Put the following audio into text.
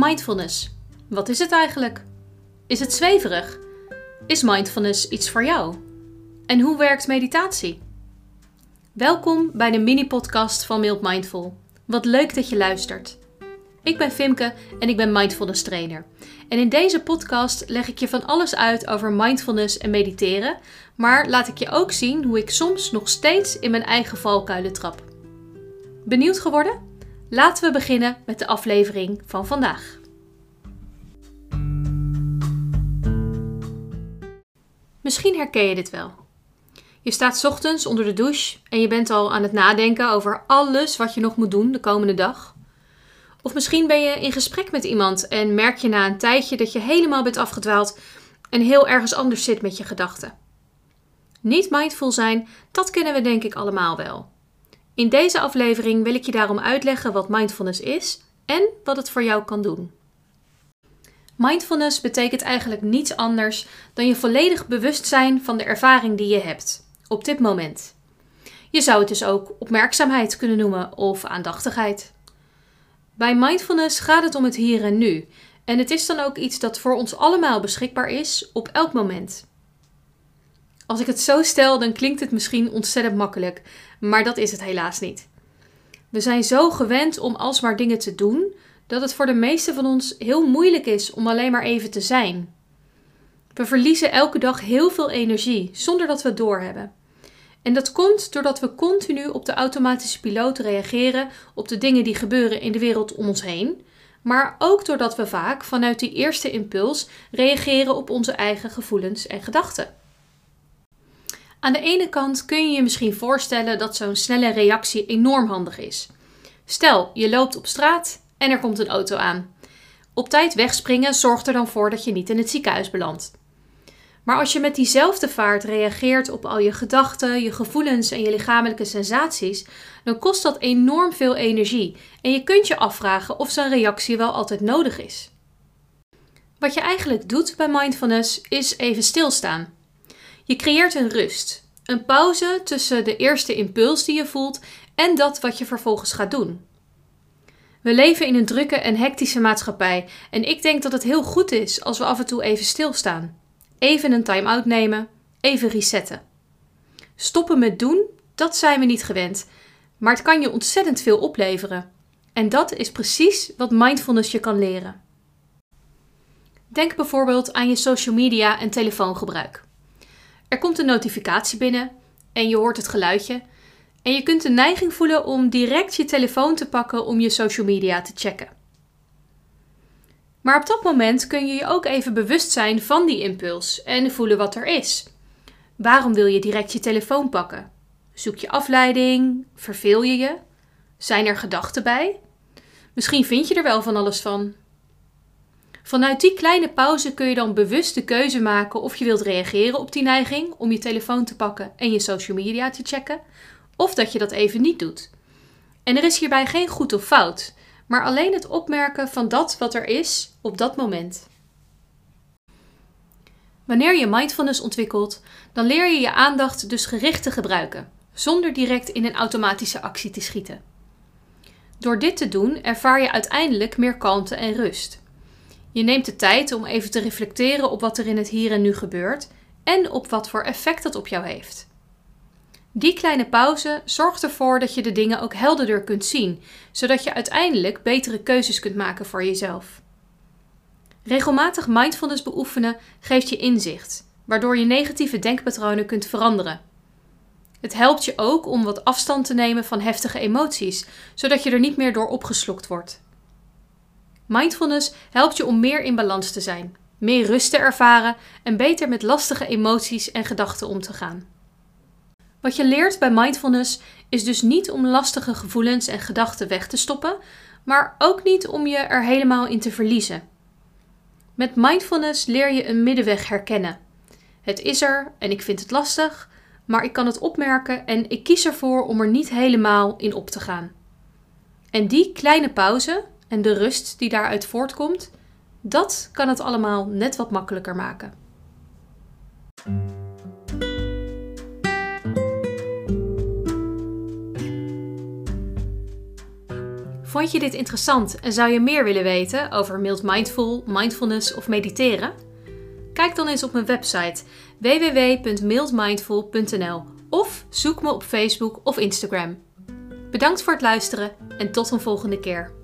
Mindfulness. Wat is het eigenlijk? Is het zweverig? Is mindfulness iets voor jou? En hoe werkt meditatie? Welkom bij de mini-podcast van Mild Mindful. Wat leuk dat je luistert. Ik ben Fimke en ik ben mindfulness trainer. En in deze podcast leg ik je van alles uit over mindfulness en mediteren, maar laat ik je ook zien hoe ik soms nog steeds in mijn eigen valkuilen trap. Benieuwd geworden? Laten we beginnen met de aflevering van vandaag. Misschien herken je dit wel. Je staat ochtends onder de douche en je bent al aan het nadenken over alles wat je nog moet doen de komende dag. Of misschien ben je in gesprek met iemand en merk je na een tijdje dat je helemaal bent afgedwaald en heel ergens anders zit met je gedachten. Niet mindful zijn, dat kennen we denk ik allemaal wel. In deze aflevering wil ik je daarom uitleggen wat mindfulness is en wat het voor jou kan doen. Mindfulness betekent eigenlijk niets anders dan je volledig bewust zijn van de ervaring die je hebt op dit moment. Je zou het dus ook opmerkzaamheid kunnen noemen of aandachtigheid. Bij mindfulness gaat het om het hier en nu. En het is dan ook iets dat voor ons allemaal beschikbaar is op elk moment. Als ik het zo stel, dan klinkt het misschien ontzettend makkelijk, maar dat is het helaas niet. We zijn zo gewend om alsmaar dingen te doen dat het voor de meeste van ons heel moeilijk is om alleen maar even te zijn. We verliezen elke dag heel veel energie zonder dat we het doorhebben. En dat komt doordat we continu op de automatische piloot reageren op de dingen die gebeuren in de wereld om ons heen, maar ook doordat we vaak vanuit die eerste impuls reageren op onze eigen gevoelens en gedachten. Aan de ene kant kun je je misschien voorstellen dat zo'n snelle reactie enorm handig is. Stel, je loopt op straat en er komt een auto aan. Op tijd wegspringen zorgt er dan voor dat je niet in het ziekenhuis belandt. Maar als je met diezelfde vaart reageert op al je gedachten, je gevoelens en je lichamelijke sensaties, dan kost dat enorm veel energie en je kunt je afvragen of zo'n reactie wel altijd nodig is. Wat je eigenlijk doet bij mindfulness is even stilstaan. Je creëert een rust, een pauze tussen de eerste impuls die je voelt en dat wat je vervolgens gaat doen. We leven in een drukke en hectische maatschappij en ik denk dat het heel goed is als we af en toe even stilstaan. Even een time-out nemen, even resetten. Stoppen met doen, dat zijn we niet gewend, maar het kan je ontzettend veel opleveren. En dat is precies wat mindfulness je kan leren. Denk bijvoorbeeld aan je social media en telefoongebruik. Er komt een notificatie binnen en je hoort het geluidje. En je kunt de neiging voelen om direct je telefoon te pakken om je social media te checken. Maar op dat moment kun je je ook even bewust zijn van die impuls en voelen wat er is. Waarom wil je direct je telefoon pakken? Zoek je afleiding? Verveel je je? Zijn er gedachten bij? Misschien vind je er wel van alles van. Vanuit die kleine pauze kun je dan bewust de keuze maken of je wilt reageren op die neiging om je telefoon te pakken en je social media te checken, of dat je dat even niet doet. En er is hierbij geen goed of fout maar alleen het opmerken van dat wat er is op dat moment. Wanneer je mindfulness ontwikkelt, dan leer je je aandacht dus gericht te gebruiken, zonder direct in een automatische actie te schieten. Door dit te doen ervaar je uiteindelijk meer kalmte en rust. Je neemt de tijd om even te reflecteren op wat er in het hier en nu gebeurt en op wat voor effect dat op jou heeft. Die kleine pauze zorgt ervoor dat je de dingen ook helderder kunt zien, zodat je uiteindelijk betere keuzes kunt maken voor jezelf. Regelmatig mindfulness beoefenen geeft je inzicht, waardoor je negatieve denkpatronen kunt veranderen. Het helpt je ook om wat afstand te nemen van heftige emoties, zodat je er niet meer door opgeslokt wordt. Mindfulness helpt je om meer in balans te zijn, meer rust te ervaren en beter met lastige emoties en gedachten om te gaan. Wat je leert bij mindfulness is dus niet om lastige gevoelens en gedachten weg te stoppen, maar ook niet om je er helemaal in te verliezen. Met mindfulness leer je een middenweg herkennen. Het is er en ik vind het lastig, maar ik kan het opmerken en ik kies ervoor om er niet helemaal in op te gaan. En die kleine pauze en de rust die daaruit voortkomt, dat kan het allemaal net wat makkelijker maken. Vond je dit interessant en zou je meer willen weten over mild mindful, mindfulness of mediteren? Kijk dan eens op mijn website www.mildmindful.nl of zoek me op Facebook of Instagram. Bedankt voor het luisteren en tot een volgende keer.